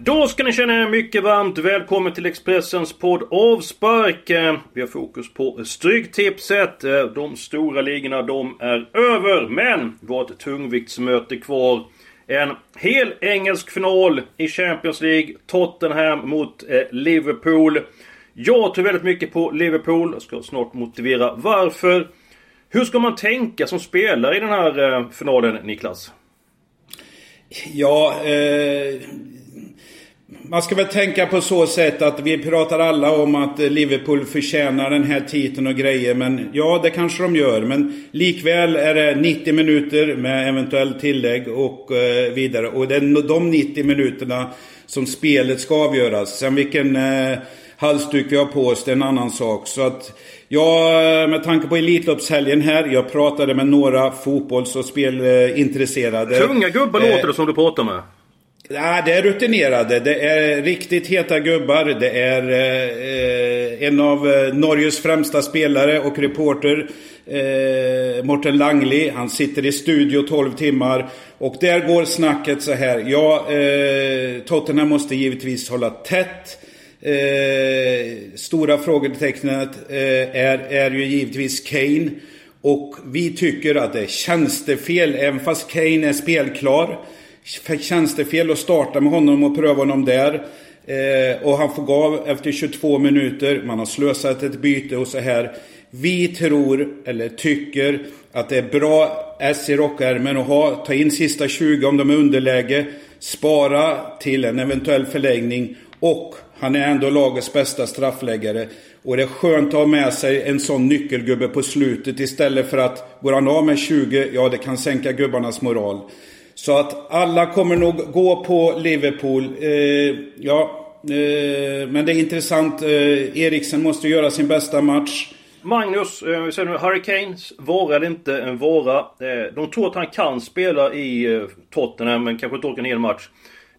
Då ska ni känna er mycket varmt välkommen till Expressens podd Avspark. Vi har fokus på Stryktipset. Eh, de stora ligorna, de är över. Men vi har ett tungviktsmöte kvar. En hel engelsk final i Champions League. Tottenham mot eh, Liverpool. Jag tror väldigt mycket på Liverpool. Jag ska snart motivera varför. Hur ska man tänka som spelare i den här eh, finalen, Niklas? Ja, eh, man ska väl tänka på så sätt att vi pratar alla om att Liverpool förtjänar den här titeln och grejer. Men ja, det kanske de gör. Men likväl är det 90 minuter med eventuellt tillägg och eh, vidare. Och det är de 90 minuterna som spelet ska avgöras. Sen vilken eh, halsduk vi har på oss, det är en annan sak. Så att Ja, med tanke på Elitloppshelgen här. Jag pratade med några fotbolls och spelintresserade. Tunga gubbar Eh, låter det som du pratar med. Ja, det är rutinerade. Det är riktigt heta gubbar. Det är eh, en av eh, Norges främsta spelare och reporter. Eh, Morten Langli. Han sitter i studio 12 timmar. Och där går snacket så här. Ja, eh, Tottenham måste givetvis hålla tätt. Eh, stora frågetecknet eh, är, är ju givetvis Kane. Och vi tycker att det är tjänstefel, även fast Kane är spelklar. Tjänstefel att starta med honom och pröva honom där. Eh, och han får gå av efter 22 minuter. Man har slösat ett byte och så här. Vi tror, eller tycker, att det är bra S i rockärmen att ha. Ta in sista 20 om de är underläge. Spara till en eventuell förlängning. Och han är ändå lagets bästa straffläggare. Och det är skönt att ha med sig en sån nyckelgubbe på slutet istället för att går han av med 20, ja det kan sänka gubbarnas moral. Så att alla kommer nog gå på Liverpool. Eh, ja, eh, men det är intressant. Eh, Eriksen måste göra sin bästa match. Magnus, eh, vi säger nu Hurricanes. Vara eller inte en vara. Eh, de tror att han kan spela i eh, Tottenham men kanske inte orkar en hel match.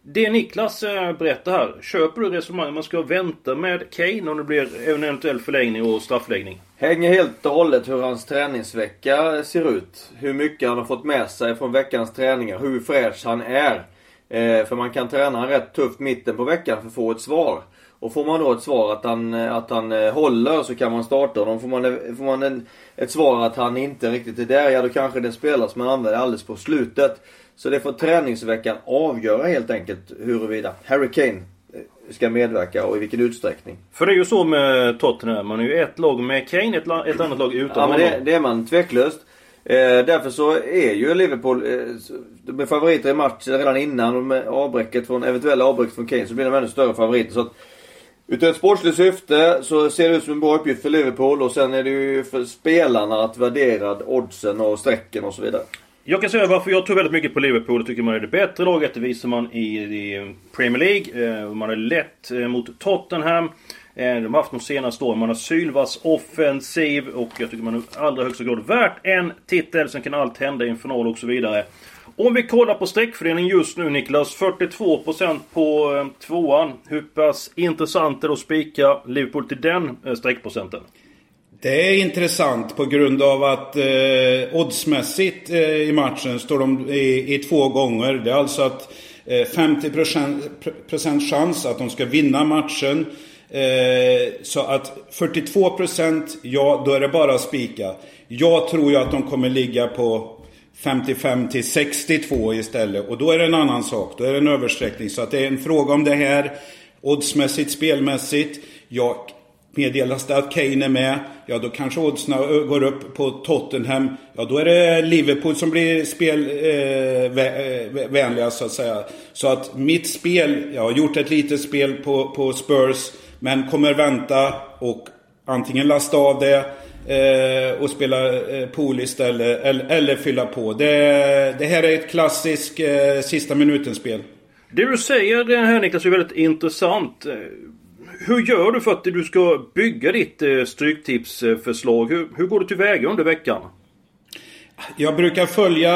Det Niklas eh, berättar här, köper du resonemanget man ska vänta med Kane om det blir en eventuell förlängning och straffläggning? Hänger helt och hållet hur hans träningsvecka ser ut. Hur mycket han har fått med sig från veckans träningar. Hur fräsch han är. Eh, för man kan träna rätt tufft mitten på veckan för att få ett svar. Och får man då ett svar att han, eh, att han eh, håller så kan man starta honom. Får man, får man en, ett svar att han inte riktigt är där, ja då kanske det spelas man använder alldeles på slutet. Så det får träningsveckan avgöra helt enkelt huruvida Harry Kane eh, ska medverka och i vilken utsträckning. För det är ju så med Tottenham. Man är ju ett lag med Kane, ett, ett annat lag utan Ja men honom. det, det är man tveklöst. Eh, därför så är ju Liverpool, eh, de är favoriter i matchen redan innan och med avbräcket från, eventuella avbräcket från Kane så blir de ännu större favoriter. Så att, Utöver ett sportsligt syfte så ser det ut som en bra uppgift för Liverpool och sen är det ju för spelarna att värdera oddsen och strecken och så vidare. Jag kan säga varför jag tror väldigt mycket på Liverpool. Jag tycker man är det bättre laget. Det visar man i, i Premier League. Eh, Man är lätt eh, mot Tottenham. Eh, de har haft de senaste åren. Man har sylvass offensiv och jag tycker man är i allra högsta grad värt en titel. Sen kan allt hända i en final och så vidare. Om vi kollar på streckfördelningen just nu Niklas. 42% på eh, tvåan. Hur pass intressant är det att spika Liverpool till den eh, streckprocenten? Det är intressant på grund av att eh, oddsmässigt eh, i matchen står de i, i två gånger. Det är alltså att eh, 50% procent chans att de ska vinna matchen. Eh, så att 42% ja, då är det bara att spika. Jag tror ju att de kommer ligga på 55 till 62 istället. Och då är det en annan sak. Då är det en översträckning. Så att det är en fråga om det här oddsmässigt, spelmässigt. Jag meddelas det att Kane är med. Ja, då kanske oddsen går upp på Tottenham. Ja, då är det Liverpool som blir spelvänliga eh, eh så att säga. Så att mitt spel, jag har gjort ett litet spel på, på Spurs. Men kommer vänta och antingen lasta av det eh, och spela eh, pool istället. Eller, eller fylla på. Det, det här är ett klassiskt eh, sista minuten-spel. Det du säger här Niklas är väldigt intressant. Eh, hur gör du för att du ska bygga ditt eh, stryktipsförslag? Hur, hur går du tillväga under veckan? Jag brukar följa,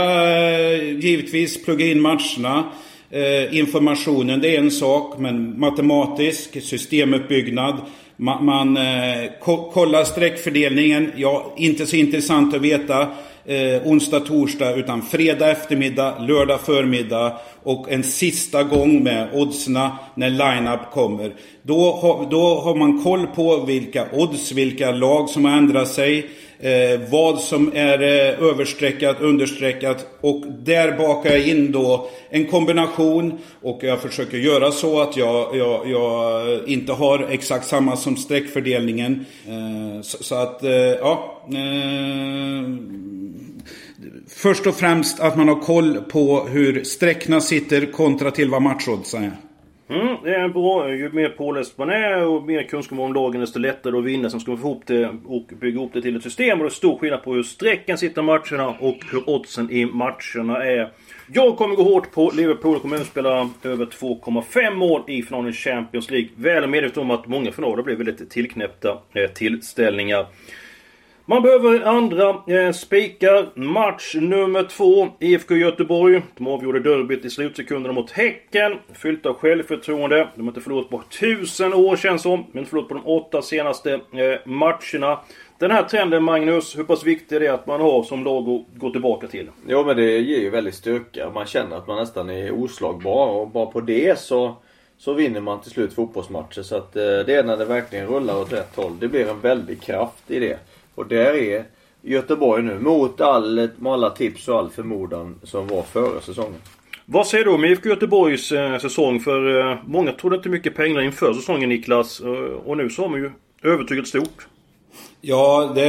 eh, givetvis plugga in matcherna. Eh, informationen det är en sak, men matematisk, systemuppbyggnad. Man, man eh, ko kollar streckfördelningen. Ja, inte så intressant att veta eh, onsdag, torsdag, utan fredag eftermiddag, lördag förmiddag och en sista gång med oddsna när line-up kommer. Då, ha, då har man koll på vilka odds, vilka lag som har ändrat sig. Eh, vad som är eh, överstreckat, understreckat och där bakar jag in då en kombination och jag försöker göra så att jag, jag, jag inte har exakt samma som streckfördelningen. Eh, så, så, att, eh, ja. Eh, först och främst att man har koll på hur sträckna sitter kontra till vad matchoddsen är. Mm, det är bra. Ju mer påläst man är och mer kunskap om lagen desto lättare att vinna. Sen ska man få ihop det och bygga ihop det till ett system. Och det är stor skillnad på hur strecken sitter i matcherna och hur oddsen i matcherna är. Jag kommer gå hårt på Liverpool och kommer att spela över 2,5 mål i finalen i Champions League. Väl medveten om att många finaler blir väldigt tillknäppta eh, tillställningar. Man behöver andra eh, spikar. Match nummer två. IFK Göteborg. De avgjorde derbyt i slutsekunderna mot Häcken. Fyllt av självförtroende. De har inte förlorat på tusen år känns som. Men förlorat på de åtta senaste eh, matcherna. Den här trenden Magnus, hur pass viktig är det att man har som lag att gå tillbaka till? Jo men det ger ju väldigt styrka. Man känner att man nästan är oslagbar och bara på det så så vinner man till slut fotbollsmatcher. Så att eh, det är när det verkligen rullar åt rätt håll. Det blir en väldig kraft i det. Och där är Göteborg nu mot all, alla tips och all förmodan som var före säsongen. Vad säger du om IFK Göteborgs eh, säsong? För eh, många trodde inte mycket pengar inför säsongen Niklas. Eh, och nu så har man ju övertygat stort. Ja, det,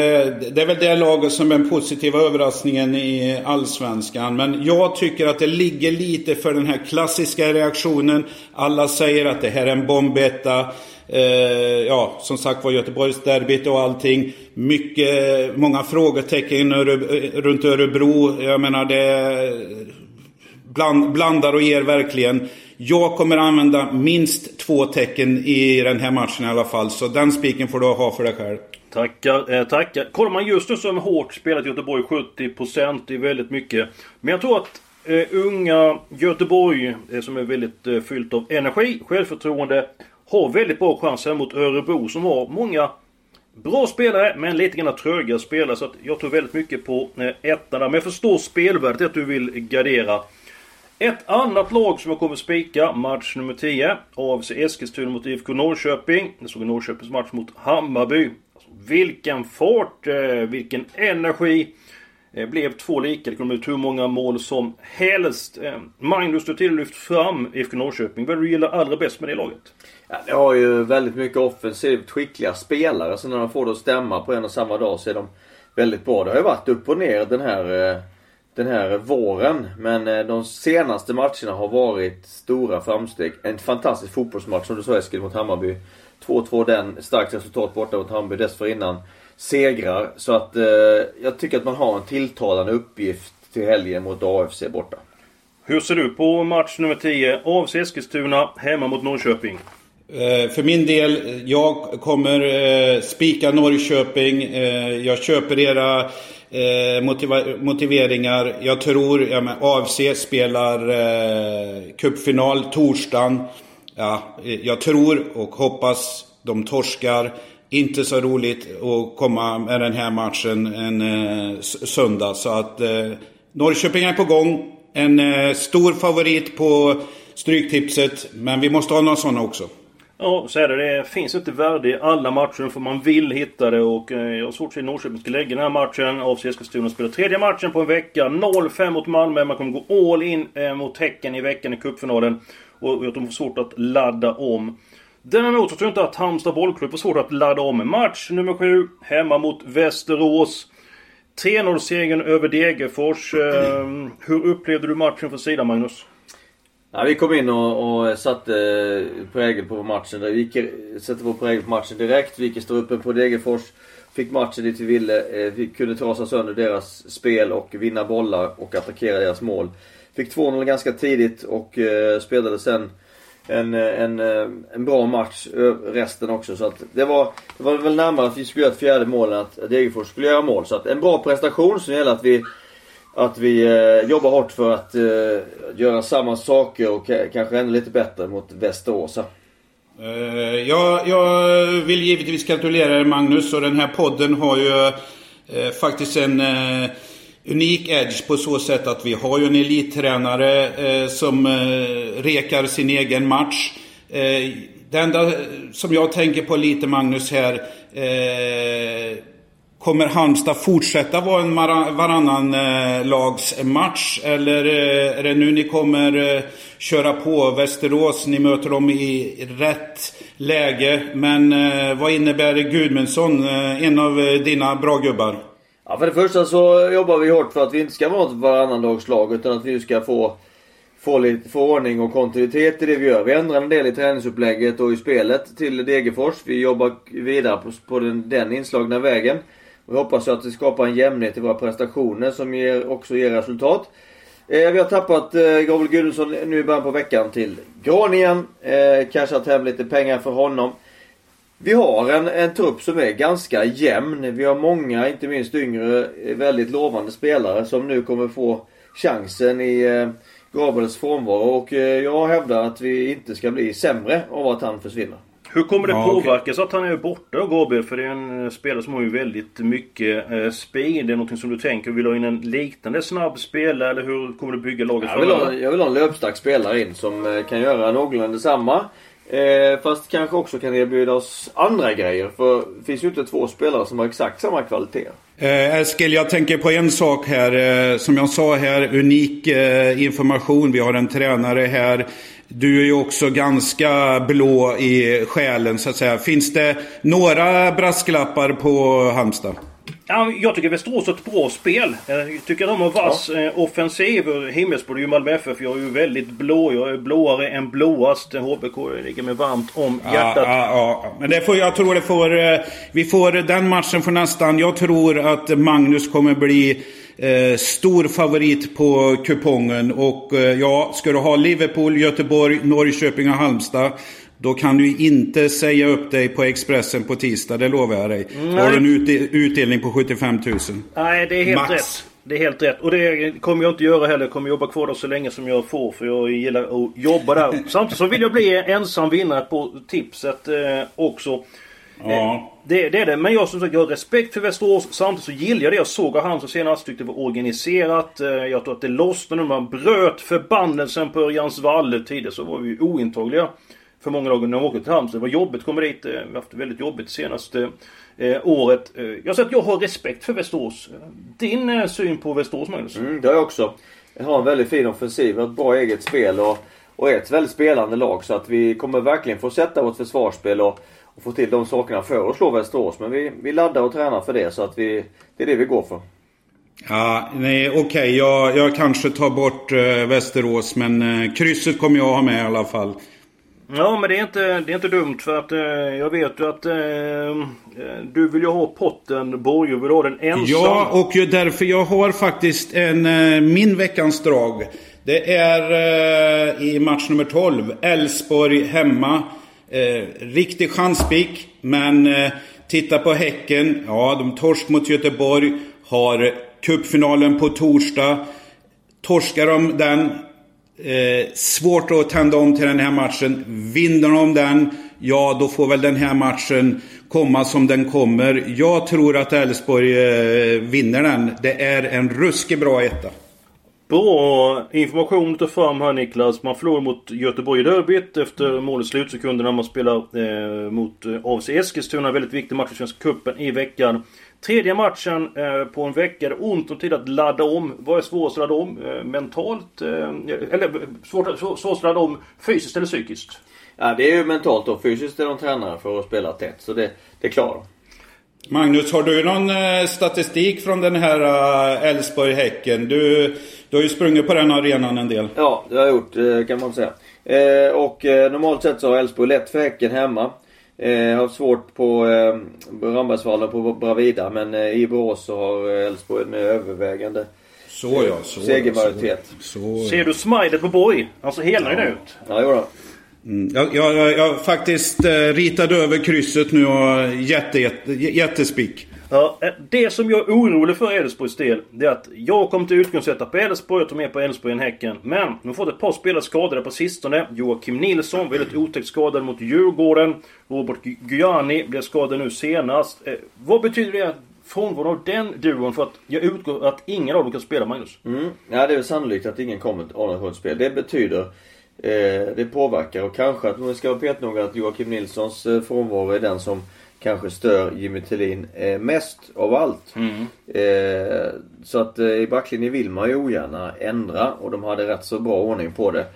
det, är väl det laget som är den positiva överraskningen i Allsvenskan. Men jag tycker att det ligger lite för den här klassiska reaktionen. Alla säger att det här är en bombetta. Eh, ja, som sagt var Göteborgsderbyt och allting. Mycket, många frågetecken runt Örebro. Jag menar det bland, blandar och ger verkligen. Jag kommer använda minst två tecken i den här matchen i alla fall. Så den spiken får du ha för dig själv. Tackar, eh, tackar. Kollar man just nu så har hårt spelat Göteborg 70% det är väldigt mycket. Men jag tror att eh, unga Göteborg, eh, som är väldigt eh, fyllt av energi, självförtroende, har väldigt bra chans här mot Örebro som har många bra spelare, men lite grann tröga spelare. Så att jag tror väldigt mycket på eh, ettan där. Men jag förstår spelvärdet att du vill gardera. Ett annat lag som jag kommer spika, match nummer 10. AFC Eskilstuna mot IFK Norrköping. Jag såg Norrköpings match mot Hammarby. Vilken fart, eh, vilken energi. Det blev två lika. Det kunde ut hur många mål som helst. Eh, Magnus, du har till lyft fram IFK Norrköping. Vad är det du gillar allra bäst med det laget? Ja, det har ju väldigt mycket offensivt skickliga spelare. Så när de får det att stämma på en och samma dag så är de väldigt bra. Det har ju varit upp och ner den här, den här våren. Men de senaste matcherna har varit stora framsteg. En fantastisk fotbollsmatch som du sa Eskil mot Hammarby. 2-2 den. Starkt resultat borta mot Hammarby dessförinnan. Segrar. Så att eh, jag tycker att man har en tilltalande uppgift till helgen mot AFC borta. Hur ser du på match nummer 10? AFC Eskilstuna hemma mot Norrköping. Eh, för min del, jag kommer eh, spika Norrköping. Eh, jag köper era motiva- motiveringar. Jag tror, ja, AFC spelar cupfinal torsdagen. Ja, jag tror och hoppas de torskar. Inte så roligt att komma med den här matchen en eh, söndag. Så att eh, Norrköping är på gång. En eh, stor favorit på Stryktipset. Men vi måste ha några sådana också. Ja, så är det. Det finns inte värde i alla matcher för man vill hitta det och eh, jag har svårt att se Norrköping ska lägga den här matchen. AFC Eskilstuna spelar tredje matchen på en vecka. 0-5 mot Malmö. Man kommer gå all in eh, mot Häcken i veckan i cupfinalen. Och jag tror de får svårt att ladda om. Däremot så tror jag inte att Halmstad bollklubb får svårt att ladda om. Match nummer 7, hemma mot Västerås. 3-0-segern över Degerfors. Mm. hur upplevde du matchen för sidan Magnus? Ja, vi kom in och, och satte eh, prägel på matchen. Vi gick, eh, satte vår prägel på matchen direkt. Vi gick i uppe på Degerfors fick matchen dit vi ville. Eh, vi kunde trasa sönder deras spel och vinna bollar och attackera deras mål. Fick 2-0 ganska tidigt och eh, spelade sen en, eh, en, en bra match resten också. Så att det var, det var väl närmare att vi skulle göra ett fjärde mål än att Degerfors skulle göra mål. Så att en bra prestation som gäller att vi att vi eh, jobbar hårt för att eh, göra samma saker och kanske ännu lite bättre mot Västerås. Eh, jag, jag vill givetvis gratulera dig Magnus och den här podden har ju eh, faktiskt en eh, unik edge på så sätt att vi har ju en elittränare som rekar sin egen match. det enda som jag tänker på lite Magnus här Kommer Halmstad fortsätta vara en varannan eh, lags eh, match? Eller eh, är det nu ni kommer eh, köra på Västerås? Ni möter dem i rätt läge. Men eh, vad innebär Gudmundsson, eh, en av eh, dina bra gubbar? Ja, för det första så jobbar vi hårt för att vi inte ska vara ett varannanlagslag utan att vi ska få få lite få ordning och kontinuitet i det vi gör. Vi ändrar en del i träningsupplägget och i spelet till Degerfors. Vi jobbar vidare på, på den, den inslagna vägen. Vi hoppas att det skapar en jämnhet i våra prestationer som ger, också ger resultat. Eh, vi har tappat eh, Gabriel Gudmundsson nu i början på veckan till Groningen. Eh, cashat hem lite pengar för honom. Vi har en, en trupp som är ganska jämn. Vi har många, inte minst yngre, eh, väldigt lovande spelare som nu kommer få chansen i eh, Gabriels frånvaro. Och eh, jag hävdar att vi inte ska bli sämre av att han försvinner. Hur kommer det ja, påverkas okay. att han är borta Gabriel? För det är en spelare som har ju väldigt mycket eh, speed. Är det någonting som du tänker? Vill du ha in en liknande snabb spelare eller hur kommer du bygga laget jag vill, ha, jag vill ha en löpstark spelare in som eh, kan göra någorlunda detsamma. Eh, fast kanske också kan erbjuda oss andra grejer. För det finns ju inte två spelare som har exakt samma kvalitet. Eh, Eskil, jag tänker på en sak här. Eh, som jag sa här, unik eh, information. Vi har en tränare här du är ju också ganska blå i själen så att säga. Finns det några brasklappar på Halmstad? Ja, jag tycker Västerås har ett bra spel. Jag tycker de har vass ja. Eh, offensiv. Himmelsblå ju Malmö FF. Jag är ju väldigt blå. Jag är blåare än blåast. HBK ligger mig varmt om hjärtat. Ja, ja, ja. Men det får, jag tror det får... Eh, vi får den matchen för nästan. Jag tror att Magnus kommer bli Eh, stor favorit på kupongen. Och eh, ja, ska du ha Liverpool, Göteborg, Norrköping och Halmstad. Då kan du inte säga upp dig på Expressen på tisdag, det lovar jag dig. Då har du en ut utdelning på 75 000. Nej, det är helt Max. rätt. Det är helt rätt. Och det kommer jag inte göra heller. Jag kommer jobba kvar där så länge som jag får. För jag gillar att jobba där. Samtidigt så vill jag bli ensam vinnare på tipset eh, också. Ja. Eh, det, det, är det. Men jag som sagt, jag har respekt för Västerås. Samtidigt så gillar jag det jag såg av Halmstad senast. Tyckte det var organiserat. Eh, jag tror att det lossnade när man bröt förbannelsen på Örjans Valle tidigare. Så var vi ointagliga för många lag när de åkte till Halmstad. Det var jobbigt att komma dit. Eh, vi har haft det väldigt jobbigt senaste eh, året. Jag säger att jag har respekt för Västerås. Din syn på Västerås Magnus? Mm, det har jag också. Jag har en väldigt fin offensiv, ett bra eget spel och, och ett väldigt spelande lag. Så att vi kommer verkligen få sätta vårt försvarsspel och och få till de sakerna för att slå Västerås. Men vi, vi laddar och tränar för det så att vi, det är det vi går för. Ja, nej okej. Okay. Jag, jag kanske tar bort uh, Västerås men uh, krysset kommer jag ha med i alla fall. Ja men det är inte, det är inte dumt för att uh, jag vet ju att du vill ju ha potten Borg vill ha den ensam. Ja och därför jag har faktiskt en, min veckans drag. Det är i match nummer 12. Elfsborg hemma. Eh, riktig chanspik. Men eh, titta på Häcken. Ja, de torsk mot Göteborg. Har eh, cupfinalen på torsdag. Torskar de den. Eh, svårt att tända om till den här matchen. Vinner de den, ja då får väl den här matchen komma som den kommer. Jag tror att Elfsborg eh, vinner den. Det är en ruskigt bra etta. Bra information du tar fram här Niklas. Man förlorar mot Göteborg i derbyt efter målets slutsekunder när man spelar eh, mot eh, AFC Eskilstuna. Väldigt viktig match i Svenska Cupen i veckan. Tredje matchen eh, på en vecka. Det är ont om tid att ladda om. Vad är svårast att ladda om? Eh, mentalt? Eh, eller svårt, svårast att ladda om fysiskt eller psykiskt? Ja det är ju mentalt då. Fysiskt är de tränare för att spela tätt. Så det, det klarar de. Magnus, har du någon eh, statistik från den här Elfsborg-Häcken? Du du har ju sprungit på den arenan en del. Ja, det har jag gjort eh, kan man säga. Eh, och eh, normalt sett så har Elfsborg lätt för Häcken hemma. Eh, har svårt på Rambergsvallen på Bravida men i Borås så har Elfsborg med övervägande så ja, så segermajoritet. Så, så, Ser du smilet på Borg? Ser helnöjd ja. ut. Ja, jodå. Mm. Jag, jag, jag faktiskt eh, ritade över krysset nu och jätte, jätte, jättespick. Ja, eh, det som jag är orolig för Elfsborgs del, det är att jag kommer till utgångssätta på Elfsborg, jag tar med på Elfsborg än Häcken. Men de har fått ett par spelare skadade på sistone. Joakim Nilsson, väldigt otäckt skadad mot Djurgården. Robert Gyani blev skadad nu senast. Eh, vad betyder det frånvaron av den duon för att jag utgår att ingen av dem kan spela Magnus? Mm. Ja, det är sannolikt att ingen kommer att ha något spel. Det betyder eh, det påverkar och kanske att man ska vara petnoga att Joakim Nilssons eh, frånvaro är den som kanske stör Jimmy Tillin eh, mest av allt. Mm. Eh, så att eh, i backlinjen vill man ju ogärna ändra och de hade rätt så bra ordning på det.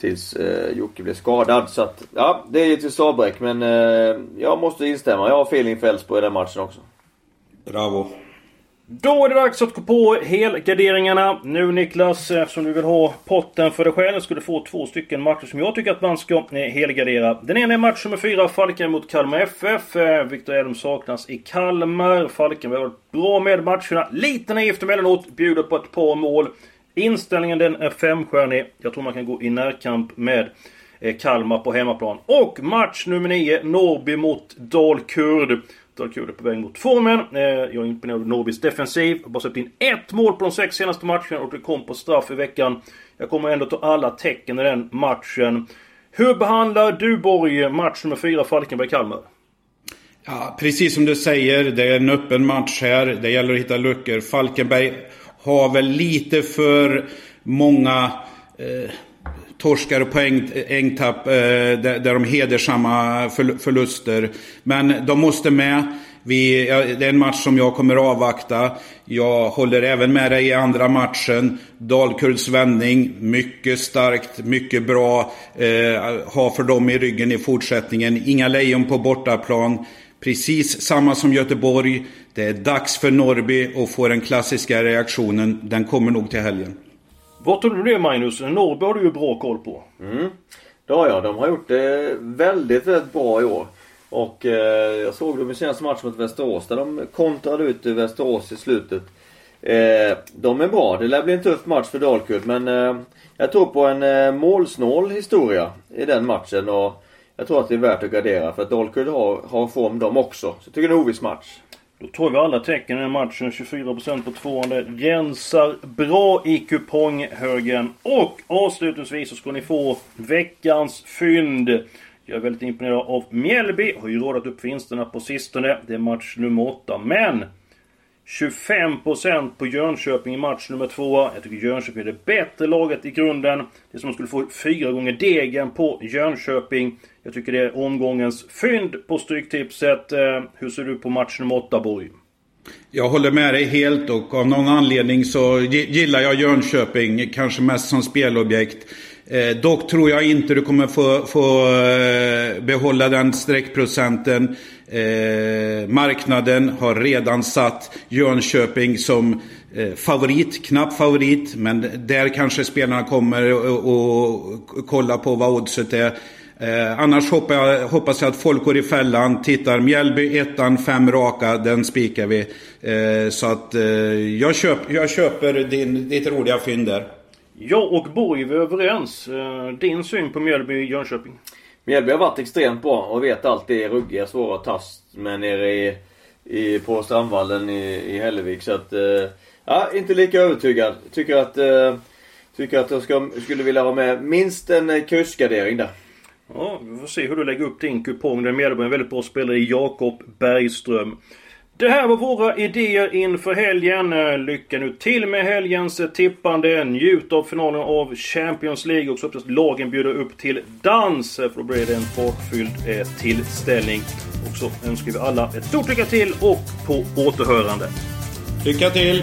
Tills eh, Jocke blev skadad. Så att, ja, det är ju till Stabräck men eh, jag måste instämma. Jag har feeling för Elfsborg i den matchen också. Bravo. Då är det dags att gå på helgarderingarna. Nu Niklas, eftersom du vill ha potten för dig själv, ska du få två stycken matcher som jag tycker att man ska eh, helgardera. Den ena är match nummer 4, Falken mot Kalmar FF. Eh, Viktor Elm saknas i Kalmar. Falken har varit bra med matcherna. Lite naivt emellanåt, bjuder på ett par mål. Inställningen den är femstjärnig. Jag tror man kan gå i närkamp med eh, Kalmar på hemmaplan. Och match nummer 9, Norrby mot Dalkurd. Dalkurd kulor på väg mot formen. Eh, jag är imponerad av Norrbys defensiv. Har bara släppt in ett mål på de sex senaste matcherna och det kom på straff i veckan. Jag kommer ändå ta alla tecken i den matchen. Hur behandlar du Borg match nummer 4 Falkenberg-Kalmar? Ja, precis som du säger, det är en öppen match här. Det gäller att hitta luckor. Falkenberg har väl lite för många eh, torskar och poängtapp eh, där, där de hedersamma förluster. Men de måste med. Vi, det är en match som jag kommer avvakta. Jag håller även med dig i andra matchen. Dalkurds vändning, mycket starkt, mycket bra. Eh, ha för dem i ryggen i fortsättningen. Inga lejon på bortaplan. Precis samma som Göteborg. Det är dags för Norby att få den klassiska reaktionen. Den kommer nog till helgen. Vad tror du det Magnus? Norrby har du ju bra koll på. Mm. Det har jag. De har gjort det väldigt, väldigt bra i år. Och eh, jag såg dem i senaste matchen mot Västerås där de kontrade ut Västerås i slutet. Eh, de är bra. Det lär bli en tuff match för Dalkurd men eh, jag tror på en eh, målsnål historia i den matchen och jag tror att det är värt att gardera för att Dalkurd har, har form de också. Så jag tycker det är en oviss match. Då tar vi alla tecken i den matchen. 24% på tvåan. Rensar bra i kuponghögen. Och avslutningsvis så ska ni få veckans fynd. Jag är väldigt imponerad av Mjällby. Har ju rådat upp vinsterna på sistone. Det är match nummer 8. Men 25% på Jönköping i match nummer 2. Jag tycker Jönköping är det bättre laget i grunden. Det är som att man skulle få fyra gånger degen på Jönköping. Jag tycker det är omgångens fynd på Stryktipset. Eh, hur ser du på match nummer 8, Borg? Jag håller med dig helt och av någon anledning så gillar jag Jönköping. Kanske mest som spelobjekt. Eh, dock tror jag inte du kommer få, få eh, behålla den streckprocenten. Eh, marknaden har redan satt Jönköping som eh, favorit, knapp favorit. Men där kanske spelarna kommer och, kolla på vad oddset är. Eh, annars hoppas jag, hoppas jag att folk går i fällan, tittar Mjällby, ettan, fem raka, den spikar vi. Eh, så att eh, jag, köp, jag köper din, ditt roliga fynd där. Jag och Borg är överens. Eh, din syn på Mjällby Jönköping? Mjällby har varit extremt bra och vet alltid är ruggiga, svåra att tas med nere i, i, på Strandvallen i, i Hällevik. Så att, eh, ja, inte lika övertygad. Tycker att, eh, tycker att jag ska, skulle vilja ha med minst en kursgardering där. Ja, vi får se hur du lägger upp din kupong. Den Mjällby en väldigt bra spelare i Jakob Bergström. Det här var våra idéer inför helgen. Lycka nu till med helgens tippande. Njut av finalen av Champions League och så hoppas lagen bjuder upp till dans. För då blir det en fartfylld eh, tillställning. Och så önskar vi alla ett stort lycka till och på återhörande. Lycka till!